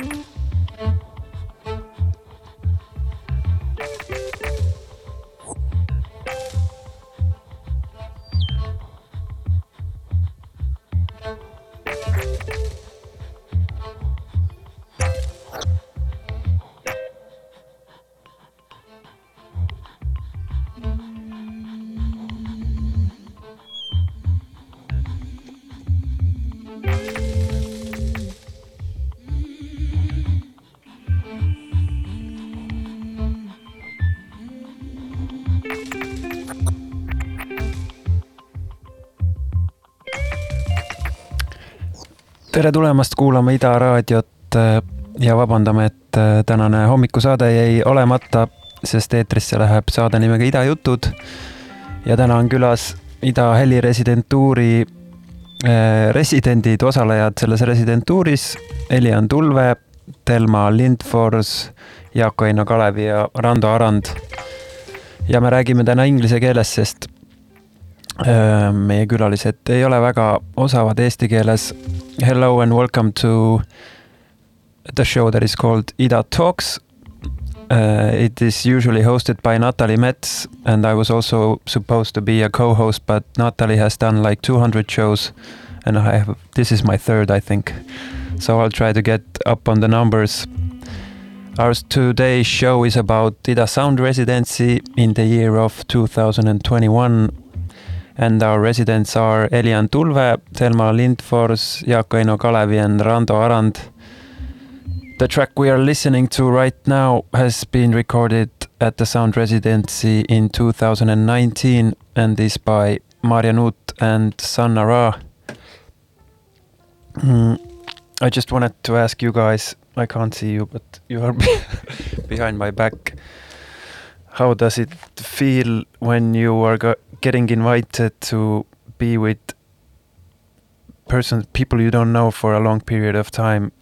Bye. Tere tulemast kuulama Ida raadiot äh, ja vabandame, et äh, tänane hommikusaade jäi olemata, sest eetrisse läheb saade nimega Ida jutud. ja täna on külas Ida heliresidentuuri äh, residendid, osalejad selles residentuuris. Elian Tulve, Telma Lindfors, Jaak-Aino Kalevi ja Rando Arand. ja me räägime täna inglise keeles, sest meie külalised ei ole väga osavad eesti keeles. Hello and welcome to the show that is called Ida Talks. Uh, it is usually hosted by Natalie Metz, and I was also supposed to be a co-host, but Natalie has done like 200 shows, and I have this is my third, I think. So I'll try to get up on the numbers. Our today's show is about Ida Sound residency in the year of 2021 and our residents are Elian Tulve, Telma Lindfors, Jaakko Eino Kalevi and Rando Arand. The track we are listening to right now has been recorded at the Sound Residency in 2019 and is by Marja and Sanna Ra. Mm, I just wanted to ask you guys, I can't see you, but you are behind my back. How does it feel when you are getting invited to be with person people you don't know for a long period of time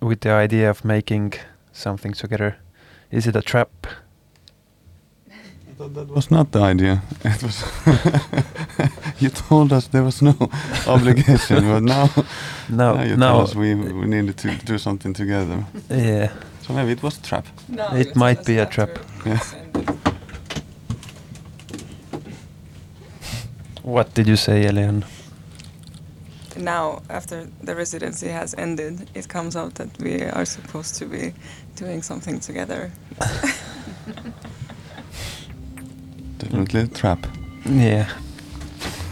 with the idea of making something together. Is it a trap? That, that was not the idea. It was you told us there was no obligation, but now, no, now you no. tell us we we needed to do something together. Yeah. So maybe it was a trap. No, it might be a trap. Yeah. What did you say, Elian? now after the residency has ended it comes out that we are supposed to be doing something together Definitely a trap. Yeah.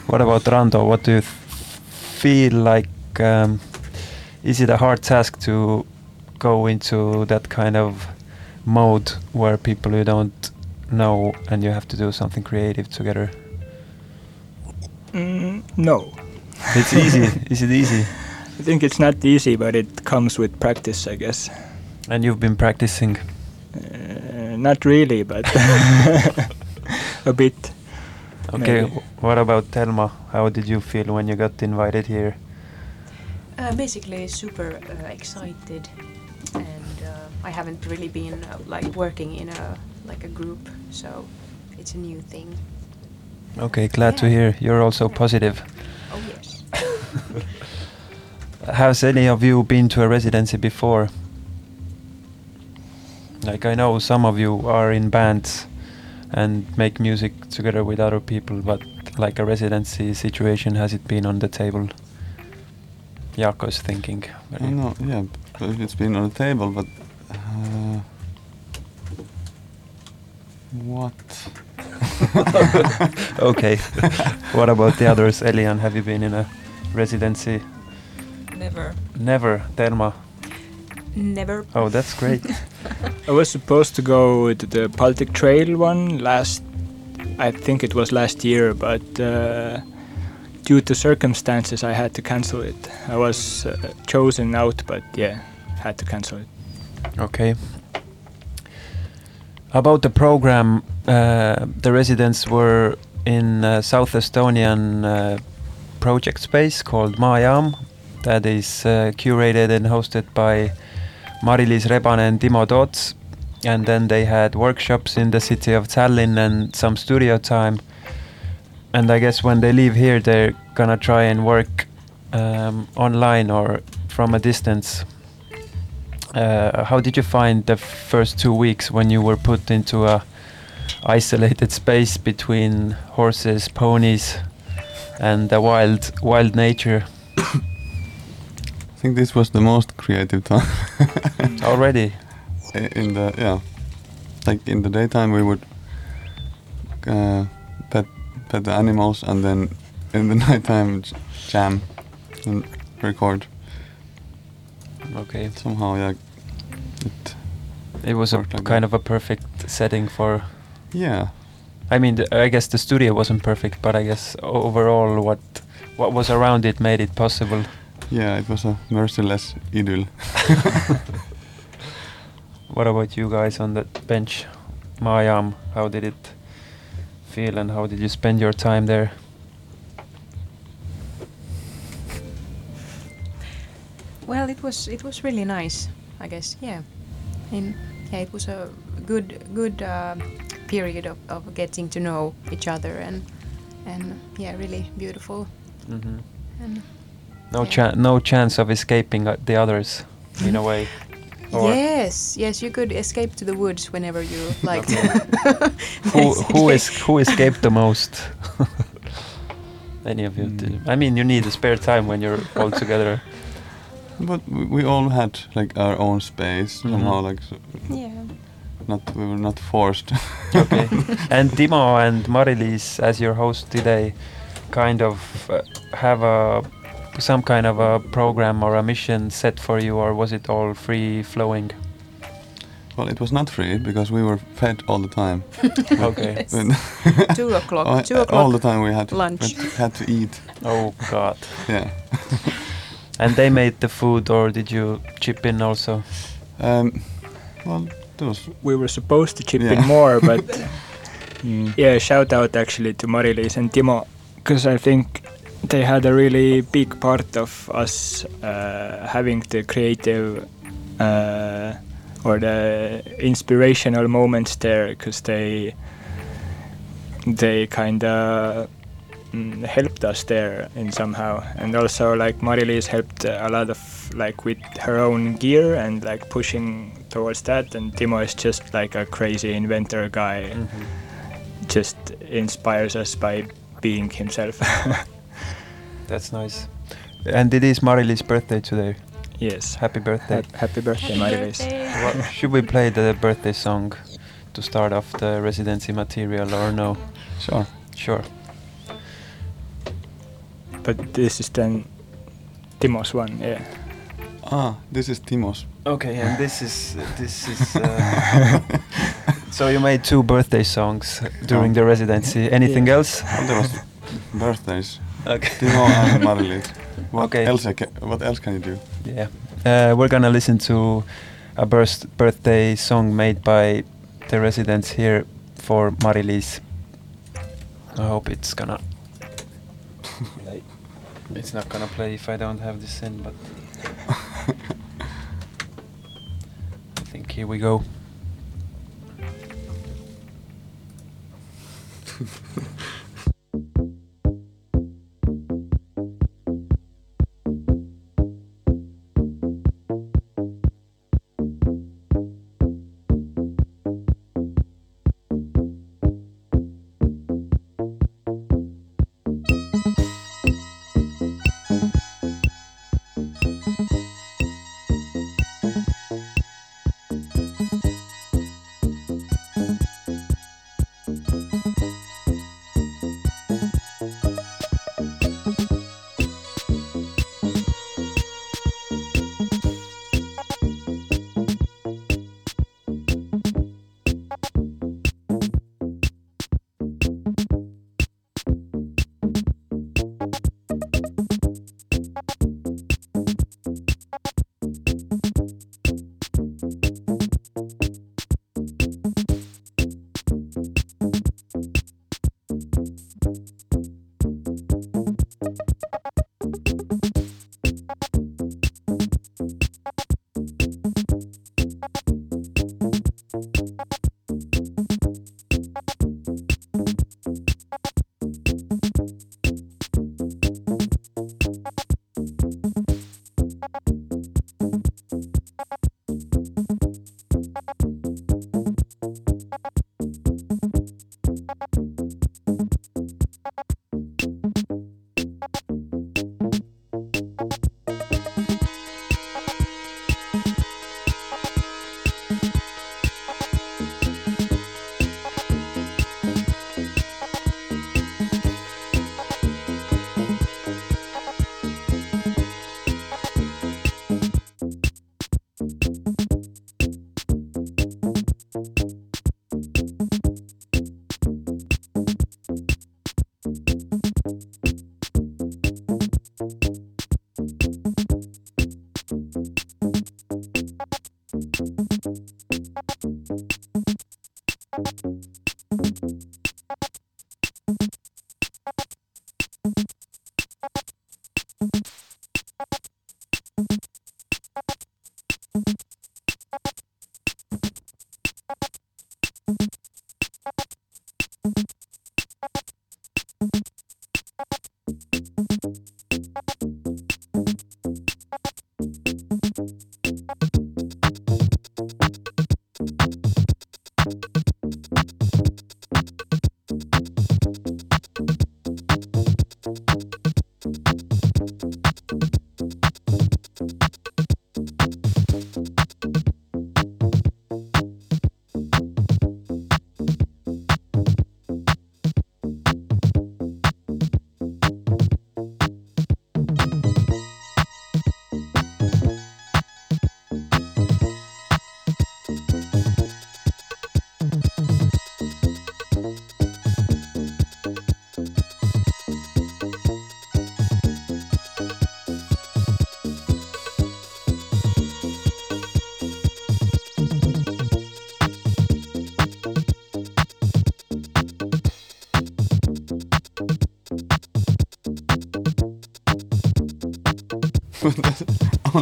What about Rando? What do you feel like? Um, is it a hard task to go into that kind of mode where people you don't know and you have to do something creative together? Mm, no. It's easy. Is it easy? I think it's not easy, but it comes with practice, I guess. And you've been practicing? Uh, not really, but a bit. Okay, maybe. what about Telma? How did you feel when you got invited here? Uh, basically, super uh, excited, and uh, I haven't really been uh, like working in a like a group, so it's a new thing. Okay, glad to hear. You're also positive. Oh yes. Has any of you been to a residency before? Like I know some of you are in bands and make music together with other people, but like a residency situation, has it been on the table? Jaakko's thinking. I know, yeah, it's been on the table, but uh, what? okay. what about the others? Elian, have you been in a residency? never Never. Telma. Never. Oh, that's great. I was supposed to go to the Baltic Trail one last, I think it was last year, but uh, due to circumstances, I had to cancel it. I was uh, chosen out, but yeah, had to cancel it. Okay. About the program, uh, the residents were in uh, South Estonian uh, project space called Maajaam, that is uh, curated and hosted by Mari-Liis and Timo Toots. And then they had workshops in the city of Tallinn and some studio time. And I guess when they leave here, they're gonna try and work um, online or from a distance. Uh, how did you find the first two weeks when you were put into a isolated space between horses, ponies, and the wild wild nature I think this was the most creative time. already? In the yeah, like in the daytime we would uh, pet pet the animals, and then in the nighttime jam and record. Okay, Somehow, yeah, it it was a like kind that. of a perfect setting for. yeah. I mean, the, I guess the studio wasn't perfect, but I guess overall, what what was around it made it possible. Yeah, it was a merciless idyll. What about you guys on the bench? Maajaam, how did it feel and how did you spend your time there? Well, it was it was really nice, I guess. Yeah, and yeah, it was a good good uh, period of, of getting to know each other and and yeah, really beautiful. Mm-hmm. And No, Yeah. chan no chance of escaping uh, the others, in a way. Or yes, yes, you could escape to the woods whenever you liked. who who who escaped the most? Any of you? Mm. I mean, you need a spare time when you're all together. But we, we all had like our own space somehow. Mhm. Like so Yeah. not we were not forced. okay. And Timo and Mari-Liis, as your host today, kind of uh, have a some kind of a program or a mission set for you, or was it all free flowing? well, it was not free because we were fed all the time. Okay. Yes. When- Two o'clock. all- Two All the time we had lunch. had, had to eat. Oh God. Yeah. And they made the food, or did you chip in also? Um, well, there was We were supposed to chip Yeah. in more, but yeah, shout out actually to Marilis and Timo, because I think they had a really big part of us uh, having the creative uh, or the inspirational moments there, because they they kind of mm, helped us there in somehow, and also like Mari-Liis helped a lot of like with her own gear and like pushing towards that, and Timo is just like a crazy inventor guy, just inspires us by being himself. That's nice. And it is Mari-Liis' birthday today. yes. Happy birthday. Hap- happy birthday, Happy Mari-Liis. Well, should we play the birthday song to start off the residency material or no? sure. Sure. But this is then Timo's one, yeah. Ah, this is Timos. Okay, and this is this is. Uh, so you made two birthday songs during the residency. Anything Yeah. else? Well, there was birthdays. Okay. Timo and Mari-Liis. What Okay. else? I ca- what else can you do? Yeah. Uh, we're gonna listen to a burst birthday song made by the residents here for Mari-Liis. I hope it's gonna. It's not gonna play if I don't have this in, but. I think here we go.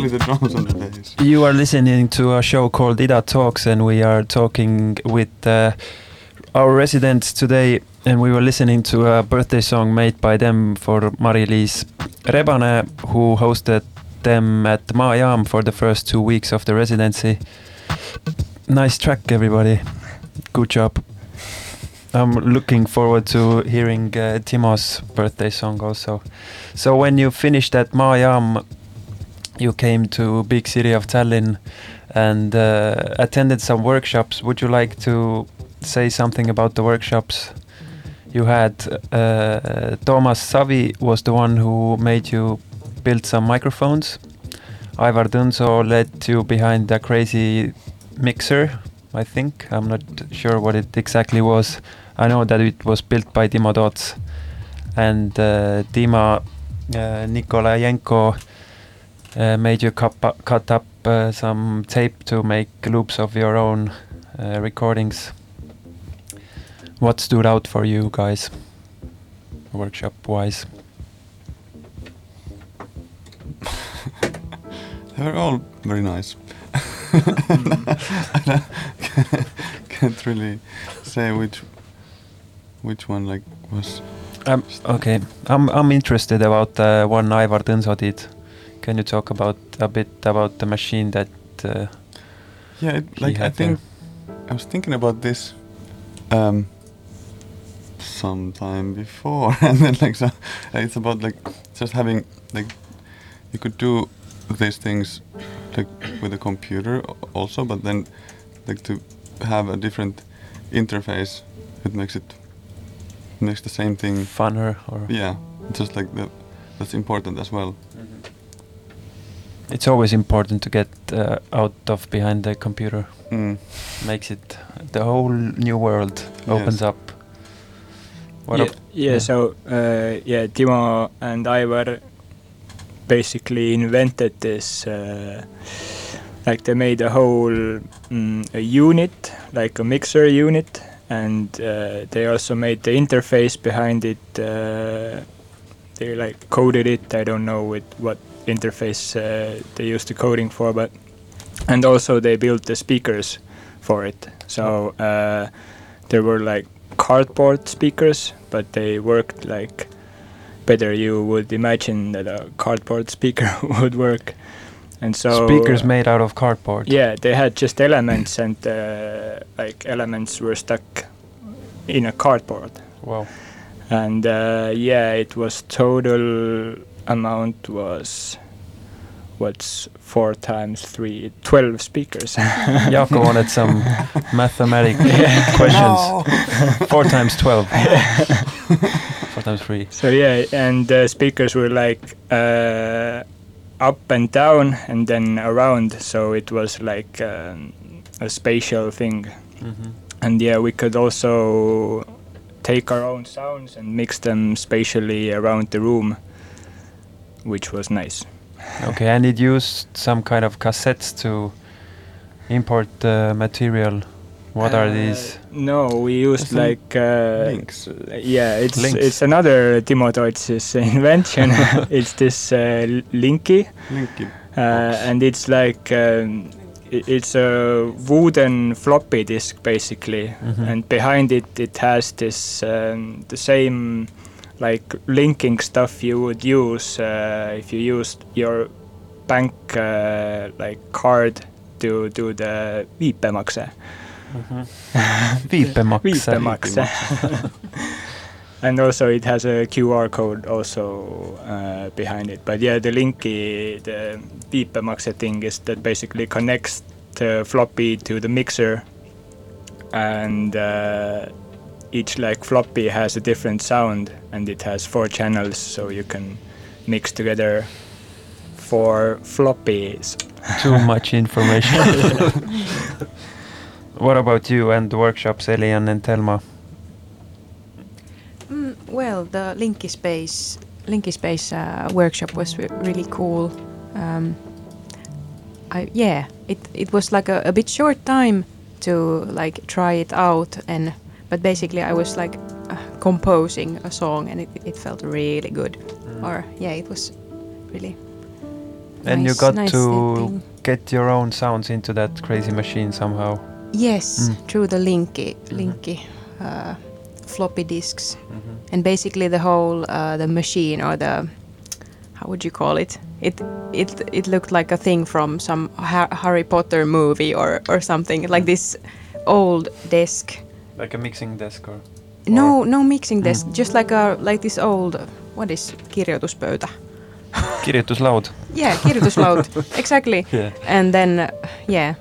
only the drums and the bass. You are listening to a show called Ida Talks, and we are talking with uh, our residents today. And we were listening to a birthday song made by them for Mari-Liis Rebane, who hosted them at Maajaam for the first two weeks of the residency. Nice track, everybody. Good job. I'm looking forward to hearing uh, Timo's birthday song also. So when you finished at Maajaam, you came to big city of Tallinn and uh, attended some workshops. Would you like to say something about the workshops? You had uh, Thomas Savi was the one who made you build some microphones. Ivar Tõnso led you behind the crazy mixer, I think. I'm not sure what it exactly was. I know that it was built by Timo Toots. And uh, Dima uh, Nikolayenko made you cut, up- cut up uh, some tape to make loops of your own uh, recordings. What stood out for you guys, workshop wise? They were all very nice. I can't really say which which one like was. Um, okay, I'm I'm interested about the one Ivar Tõnso did. Can you talk about a bit about the machine that? Uh, Yeah, it, like I had think I was thinking about this um sometime before, and then like so, it's about like just having like you could do these things like with a computer also, but then like to have a different interface, it makes it makes the same thing. funner or Yeah, just like the that's important as well. It's always important to get uh, out of behind the computer. Mm. Makes it the whole new world opens Yes. up. What yeah, ab- yeah, yeah. so uh, yeah, Timo and Ivar basically invented this. Uh, like they made a whole mm, a unit, like a mixer unit, and uh, they also made the interface behind it. Uh, they like coded it. I don't know with what interface uh, they used the coding for, but and also they built the speakers for it. So uh, there were like cardboard speakers, but they worked like better. You would imagine that a cardboard speaker would work, and so speakers made out of cardboard. Yeah, they had just elements, and uh, like elements were stuck in a cardboard. Wow. And uh, yeah, it was total amount was what's four times three, 12 speakers. Jaakko wanted some mathematic questions. Four times twelve. Four times three. So yeah, and the speakers were like uh, up and down and then around, so it was like um, a spatial thing. Mm-hmm. And yeah, we could also take our own sounds and mix them spatially around the room, which was nice. Okay, and it used some kind of cassettes to import the material. What are Uh, these? No, we used Some like uh, links. Yeah, it's Links. it's another Timo Toots's invention. it's this uh, Linky. Linky. Uh, and it's like um, it's a wooden floppy disk basically, Mhm. and behind it it has this um, the same like linking stuff you would use uh, if you used your bank uh, like card to do the viipemakse. Mhm. Viipemakse. Viipemakse. and also it has a QR code also uh, behind it. But yeah, the linky, the viipemakse thing is that basically connects the floppy to the mixer, and uh, each like floppy has a different sound, and it has four channels, so you can mix together four floppies. Too much information. what about you and the workshops, Elian and Telma? Mm, well, the Linky Space Linky Space uh, workshop was re- really cool. Um, I yeah, it it was like a, a bit short time to like try it out, and but basically I was like uh, composing a song, and it, it felt really good. Or yeah, it was really And you got nice to setting. get your own sounds into that crazy machine somehow. Yes, Mm. through the Linky, Mhm. Linky uh, floppy disks, and basically the whole uh, the machine or the how would you call it? It it it looked like a thing from some ha- Harry Potter movie or or something like this old desk. Like a mixing desk or? No, no mixing Mm. desk, just like a like this old what is kirjoituspöytä? kirjutuslaud. Yeah, kirjoituslaud. exactly. Yeah. and then uh, yeah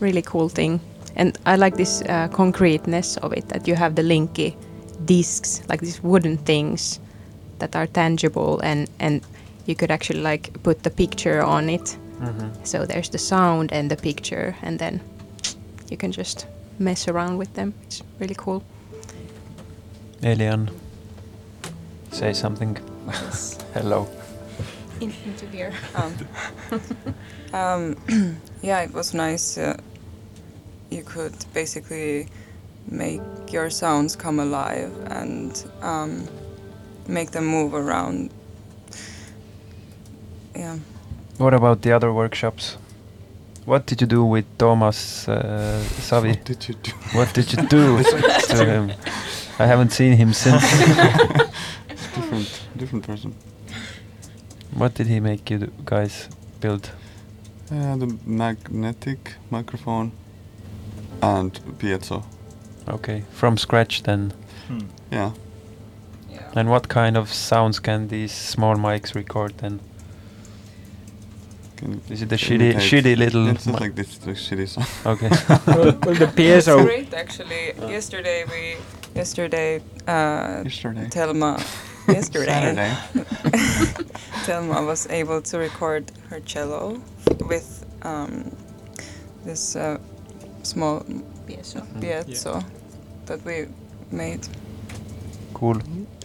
really cool thing and i like this uh, concreteness of it that you have the linky discs like these wooden things that are tangible and and you could actually like put the picture on it Mm-hmm. so there's the sound and the picture and then you can just mess around with them it's really cool Elian, say something. Hello. In, into beer Um, um, yeah, it was nice. Uh, you could basically make your sounds come alive and um, make them move around. Yeah. What about the other workshops? What did you do with Thomas uh, Savi? What did you do? What did you do to him? I haven't seen him since. different, different person. what did he make you guys build? Uh, the magnetic microphone and piezo. Okay, from scratch then. Hmm. Yeah. Yeah. And what kind of sounds can these small mics record then? Can Is it the shitty, imitate- shitty little? It's just like this, the shitty sound. okay. well, well, the It's piezo. great actually. Yesterday we yesterday uh, Yesterday. Telma yesterday Saturday. Telma was able to record her cello with um, this uh, small piezo piezo that we made. cool.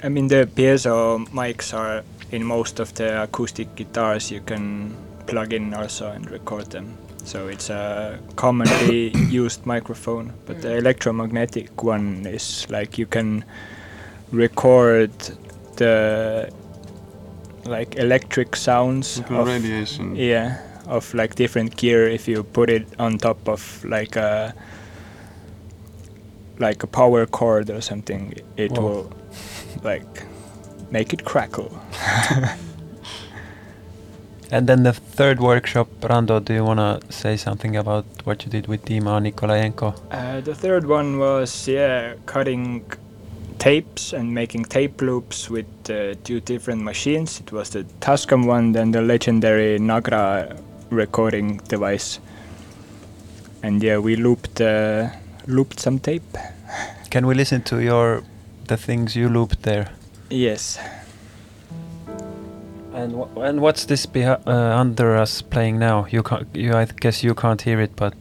I mean, the piezo mics are in most of the acoustic guitars. You can plug in also and record them. So it's a commonly used microphone. But the mm. electromagnetic one is like you can record the like electric sounds Like of, radiation. yeah of like different gear if you put it on top of like a like a power cord or something it Wow. will like make it crackle And then the third workshop, Rando, do you wanna say something about what you did with Dima Nikolayenko? uh, the third one was yeah cutting tapes and making tape loops with uh, two different machines it was the tascam one then the legendary nagra recording device and yeah we looped uh, looped some tape Can we listen to your the things you looped there? yes And wh- and what's this behi- uh, under us playing now? You can't. You I guess you can't hear it, but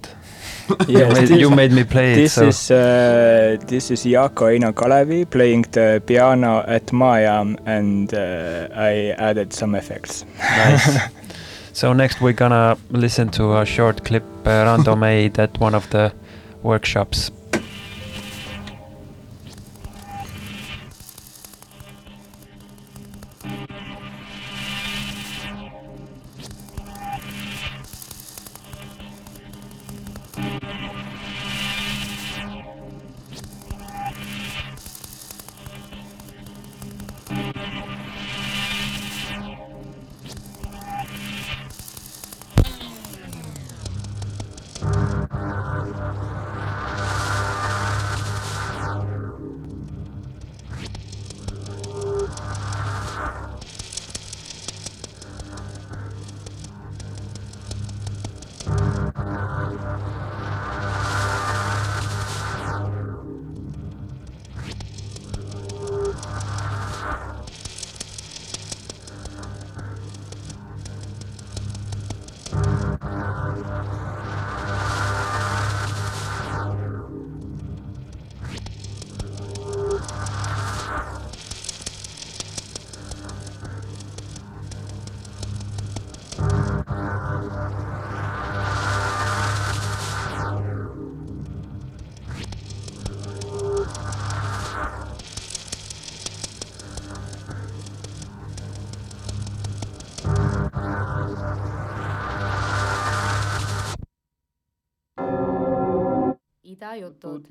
you, Yes, made, this- you made me play it. This So is uh, this is Jaakko Eino Kalevi playing the piano at Maajam, and uh, I added some effects. nice. so next we're gonna listen to a short clip uh, Rando made at one of the workshops.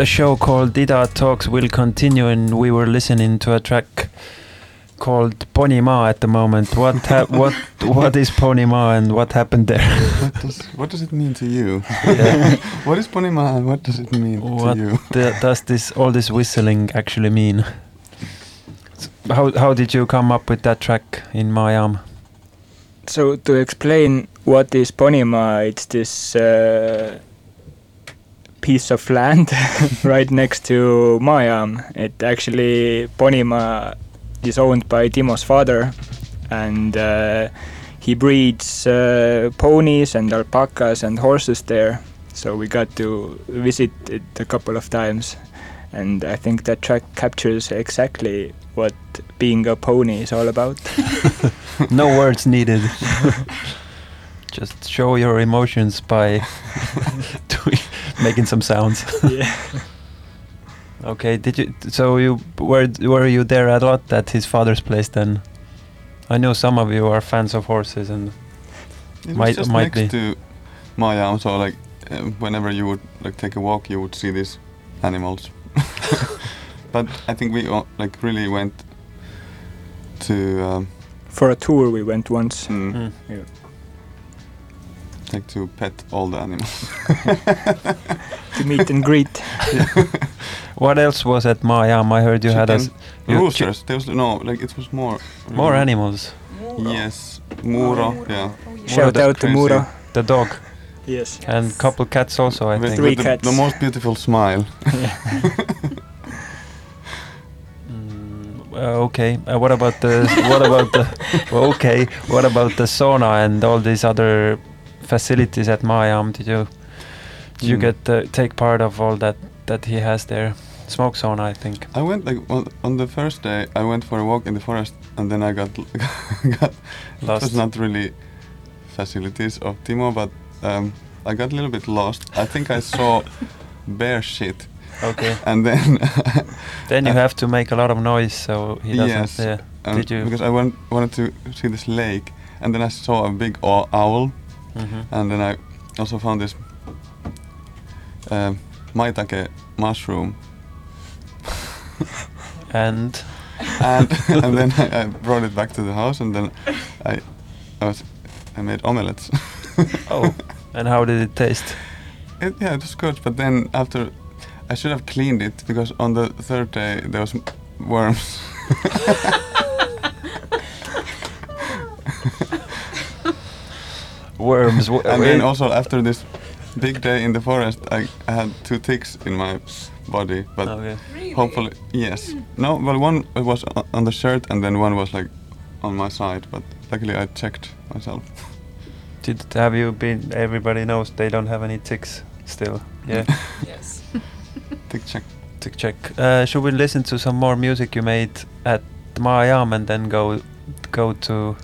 the show called Dida Talks will continue, and we were listening to a track called Pony Ma at the moment. What what what is Pony Ma and what happened there? what does what does it mean to you? Yeah. what is Pony Ma and what does it mean what to you? What does this all this whistling actually mean? How how did you come up with that track in my arm? So to explain what is Pony Ma, it's this. Uh, piece of land right next to Maajaam. It actually, Ponima is owned by Timo's father and uh, he breeds uh, ponies and alpacas and horses there. So we got to visit it a couple of times and I think that track captures exactly what being a pony is all about. no words needed. Just show your emotions by doing making some sounds. yeah. Okay. Did you? So you were were you there a lot at his father's place then? I know some of you are fans of horses and it might was just might next be. to my house. So like, uh, whenever you would like take a walk, you would see these animals. but I think we all, like really went to. Um, For a tour, we went once. Mm. Mm. Yeah like to pet all the animals. to meet and greet. What else was at Maajaam? I heard you Chicken, had a. roosters. There was no like it was more mm. more animals. Yes, Mura. Oh, Yeah. Oh, Shout out to Mura, the dog. yes. And couple cats also. I with, think three with cats. The, the most beautiful smile. Mm, uh, okay. Uh, what about the what about the okay? What about the sauna and all these other facilities at Maajaam? Did you did you Mm. get uh, take part of all that that he has there? Smoke sauna, I think. I went like on, on the first day. I went for a walk in the forest, and then I got got It was Lost. not really facilities of Timo, but um, I got a little bit lost. I think I saw bear shit, Okay. and then Then you have to make a lot of noise, so he doesn't. Yes. Yeah. um, Did you- because I want, wanted to see this lake, and then I saw a big owl, Mhm. and then I also found this um, maitake mushroom, And and and then I, I brought it back to the house, and then I I was I made omelets. oh, and how did it taste? It, yeah, it was good, but then after, I should have cleaned it because on the third day there was worms. Worms. and then also after this big day in the forest, I, I had two ticks in my body, but okay. hopefully yes. No, well one was on the shirt and then one was like on my side, but luckily I checked myself. Did have you been? Everybody knows they don't have any ticks still. Yeah. Yes. Tick check. Tick check. Uh, should we listen to some more music you made at Maajaam and then go go to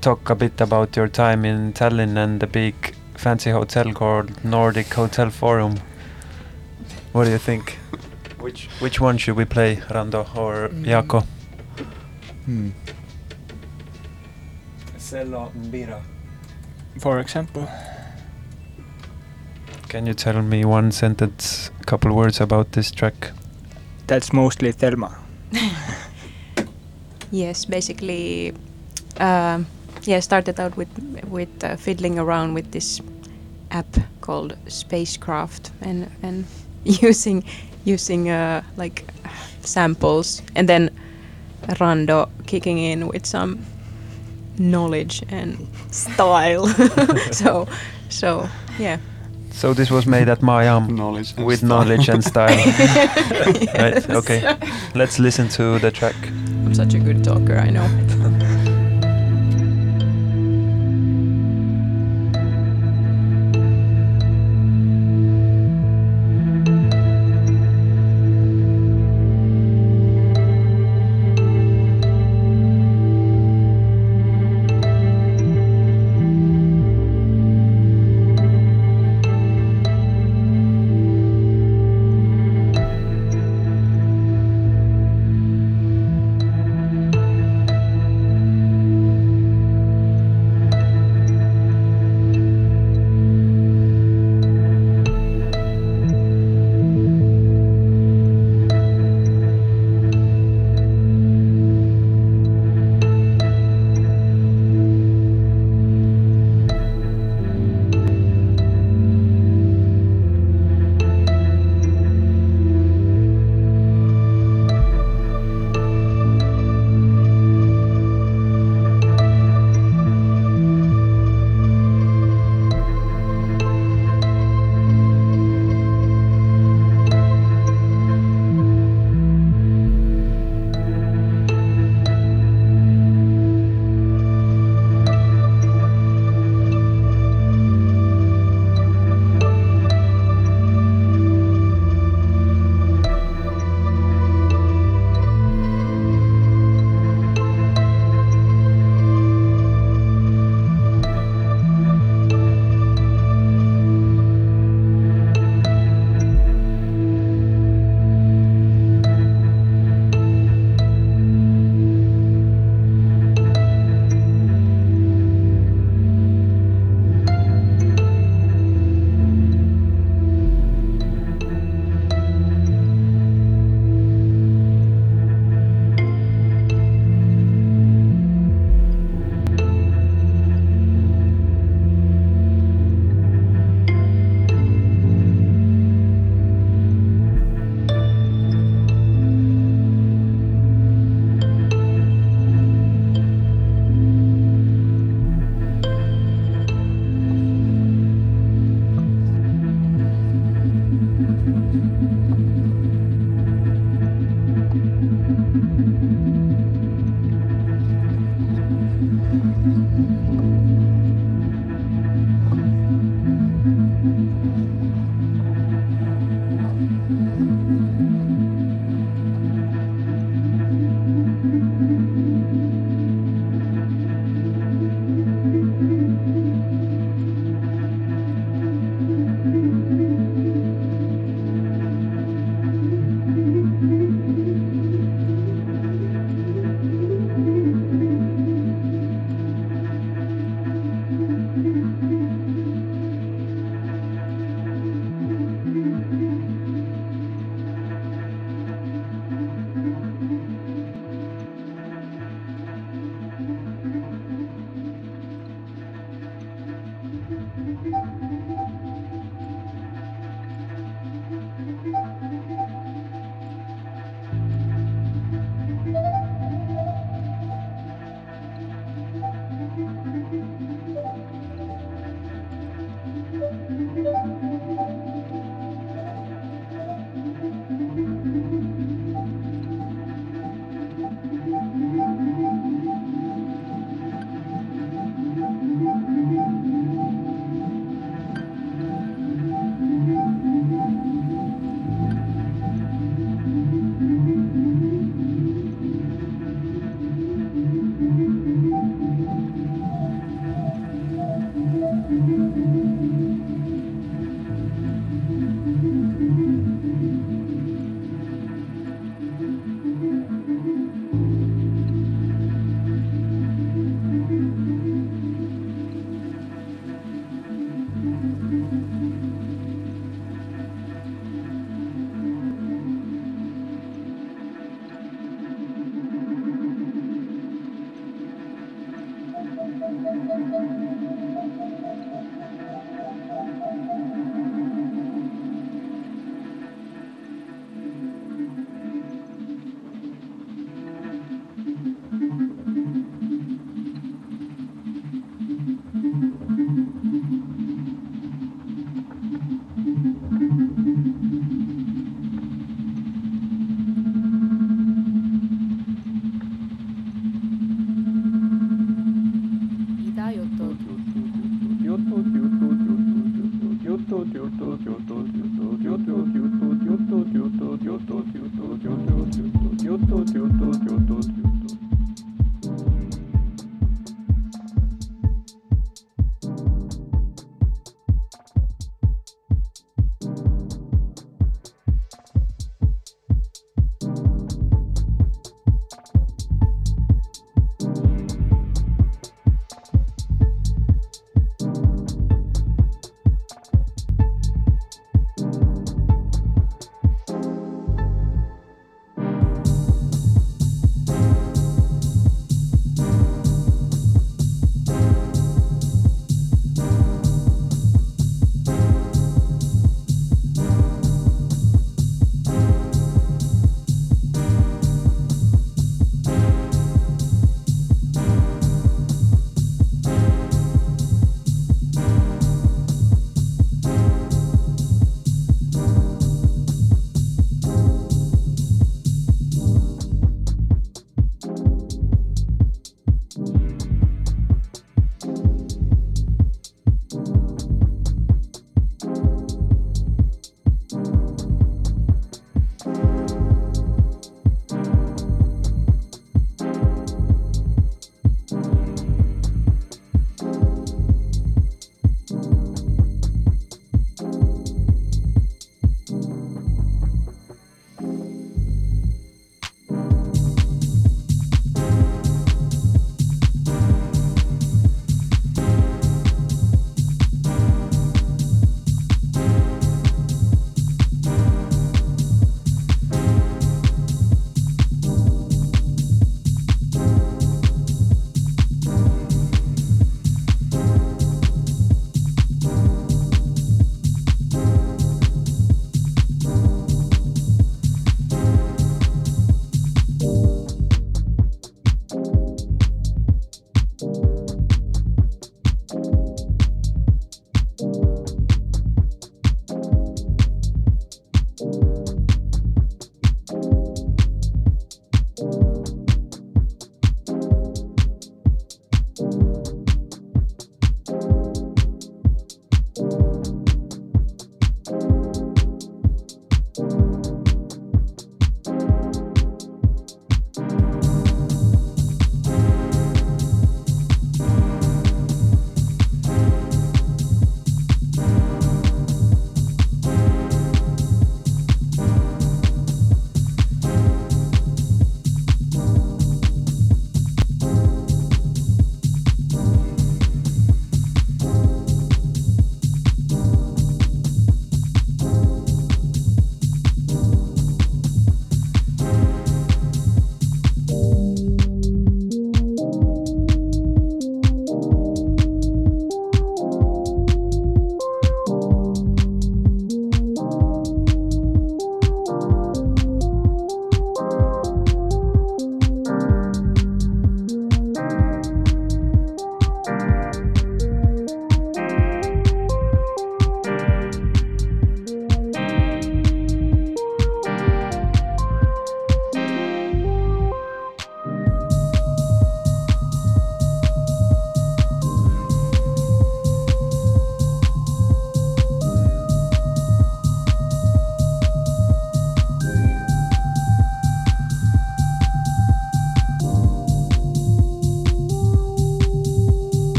talk a bit about your time in Tallinn and the big fancy hotel called Nordic Hotel Forum? What do you think? Which which one should we play, Rando or Mm. Jaakko? Hmm. Cello Mbira. For example. Can you tell me one sentence, a couple words about this track? That's mostly Telma. Yes, basically, um, yeah, started out with with uh, fiddling around with this app called Spacecraft and and using using uh, like samples, and then Rando kicking in with some knowledge and style. so so yeah. So this was made at Maajaam Knowledge. with style. knowledge and style. right? Okay. Let's listen to the track. I'm such a good talker, I know.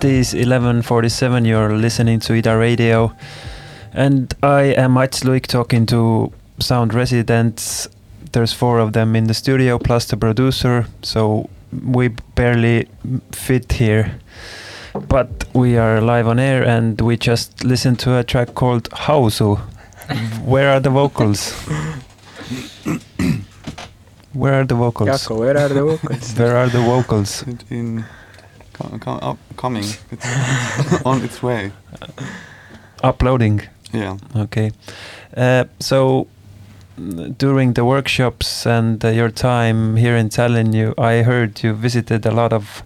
It is 11:47. You're listening to Ida Radio, and I am Mats Luik talking to sound residents. There's four of them in the studio plus the producer, so we barely fit here. But we are live on air, and we just listened to a track called Hausu. Where are the vocals? Where are the vocals? Where are the vocals? Where are the vocals? In co- co- up, coming. It's on its way. Uploading. Yeah. Okay. Uh, so during the workshops and uh, your time here in Tallinn, you I heard you visited a lot of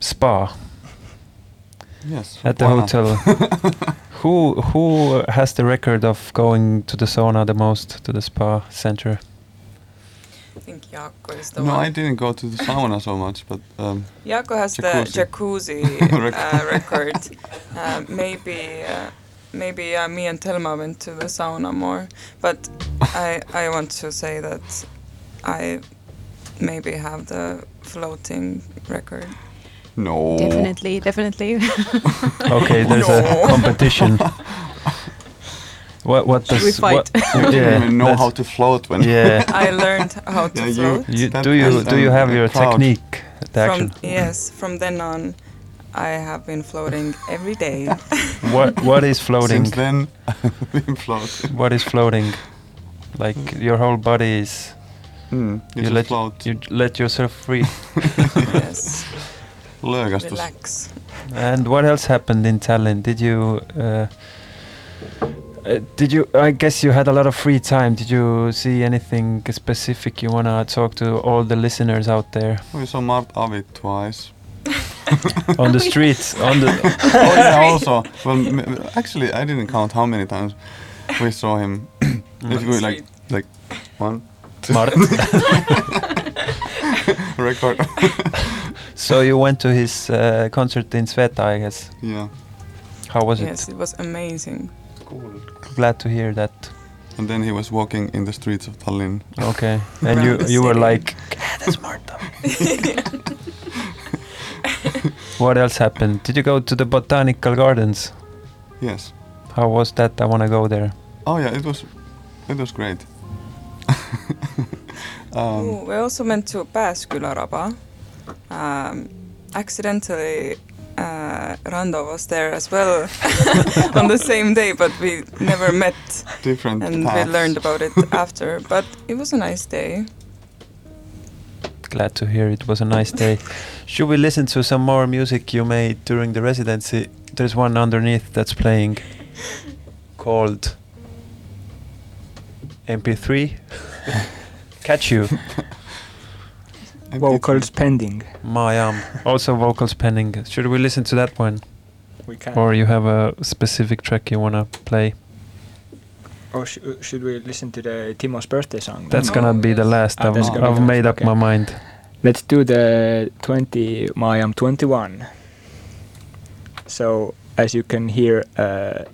spa Yes. at the hotel. who who has the record of going to the sauna the most to the spa center? I think Jaakko is the No, one. I didn't go to the sauna so much, but um, Jaakko has Jacuzzi. the jacuzzi Record. uh, record. Uh, maybe uh, maybe uh, me and Telma went to the sauna more, but I I want to say that I maybe have the floating record. no. Definitely, definitely. Okay, there's a competition. What what Should does we fight? What, You didn't even know how to float when. Yeah. I learned how to Yeah, you- float. You, do you do you have your crowd. technique? The. From yes, from then on, I have been floating every day. What what is floating? Since then, I've been floating. What is floating? Like your whole body is Mm, you, You let- float. you let yourself free. yes, relax. and what else happened in Tallinn? Did you uh, uh, did you? I guess you had a lot of free time. Did you see anything specific you wanna talk to all the listeners out there We saw Mart Avit twice. on the streets? On the oh yeah, also. Well, m- actually, I didn't count how many times we saw him. if you like, like one Mart. record. so you went to his uh, concert in Sveta, I guess. yeah. How was Yes, it? it was amazing. Glad to hear that. And then he was walking in the streets of Tallinn. Okay, and you you were city. like, that's Marta. what else happened? Did you go to the botanical gardens? Yes. How was that? I want to go there. Oh yeah, it was, it was great. um, Ooh, we also went to Pääsküla raba. Um, accidentally, uh, Rando was there as well on the same day, but we never met different and we learned about it after. But it was a nice day. Glad to hear it was a nice day. Should we listen to some more music you made during the residency? There's one underneath that's playing called MP3. Catch you, And vocals pending. Maajaam. Also vocals pending. Should we listen to that one? We can. Or you have a specific track you wanna play? Or sh- should we listen to the Timo's birthday song? That's Oh, gonna be the last. Ah, I've, I've be the made up okay. my mind. Let's do the 20 I am 21. So, as you can hear, uh,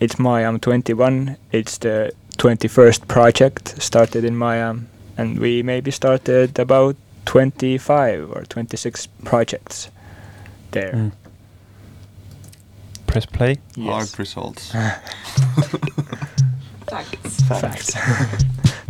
it's Maajaam 21. It's the 21st project started in Maajaam, and we maybe started about 25 or 26 projects there. Mm. Press play. Hard results. Facts. Facts. Thank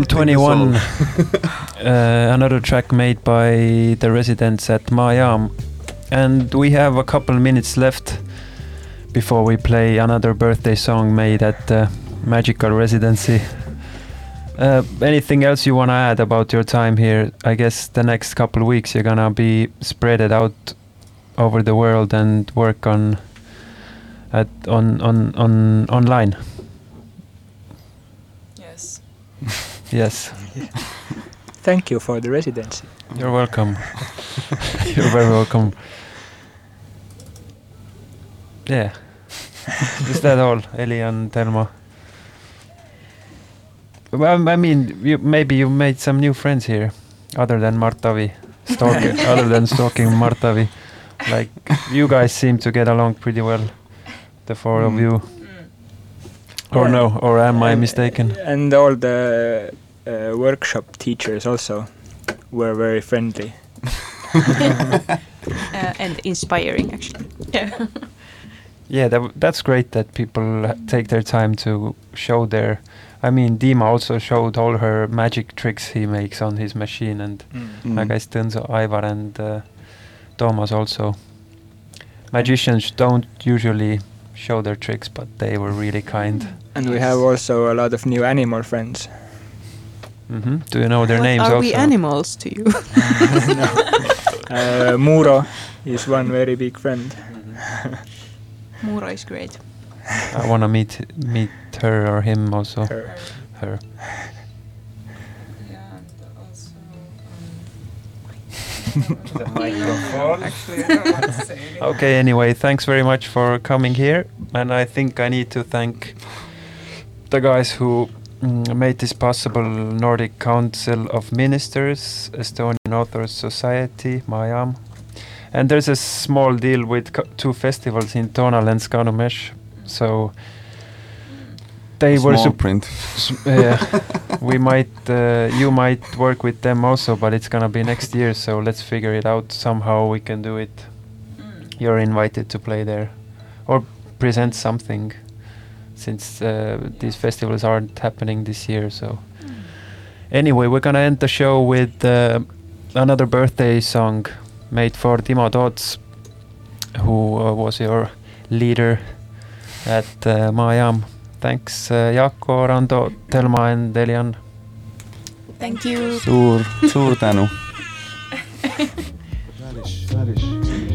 It's 21, uh, another track made by the residents at Maajaam. And we have a couple minutes left before we play another birthday song made at the Magical Residency. Uh, anything else you want to add about your time here? I guess the next couple weeks you're gonna be spreaded out over the world and work on at on on on online. Yes. Yes. Thank you for the residency. You're welcome. You're very welcome. Yeah. Is that all, Eli and Telma? Well, I mean, you, maybe you made some new friends here, other than Mart Avi, stalking, other than stalking Mart Avi. Like you guys seem to get along pretty well, the four of Mm. you. Or Yeah. no? Or am I mistaken? And all the uh, workshop teachers also were very friendly. uh, and inspiring actually. Yeah. Yeah, that, w- that's great that people take their time to show their. I mean, Dima also showed all her magic tricks he makes on his machine, and Mm. like I Stönso, Ivar, and uh, Thomas also. Magicians don't usually show their tricks, but they were really kind. And we have also a lot of new animal friends. Hmm Do you know their What names are also? we animals to you? Uh, Muro is one very big friend. Muro is great. I wanna meet meet her or him also. Her. Her. Yeah, and also. The Um, microphone. actually, I don't know to say. anymore. Okay, anyway, thanks very much for coming here. And I think I need to thank the guys who made this possible Nordic Council of Ministers, Estonian Authors Society, Maajaam. And there's a small deal with two festivals in Tonal and Skanumesh. So they were Small sup- print. yeah, we might uh, you might work with them also, but it's gonna be next year. So let's figure it out somehow. We can do it Mm. you're invited to play there or present something since uh, these festivals aren't happening this year so anyway we're gonna end the show with uh, another birthday song made for Timo Toots who uh, was your leader at uh, Maajaam thanks uh, Jaakko, Rando, Telma and Delian. Thank you. suur, suur tänu. Kimchi.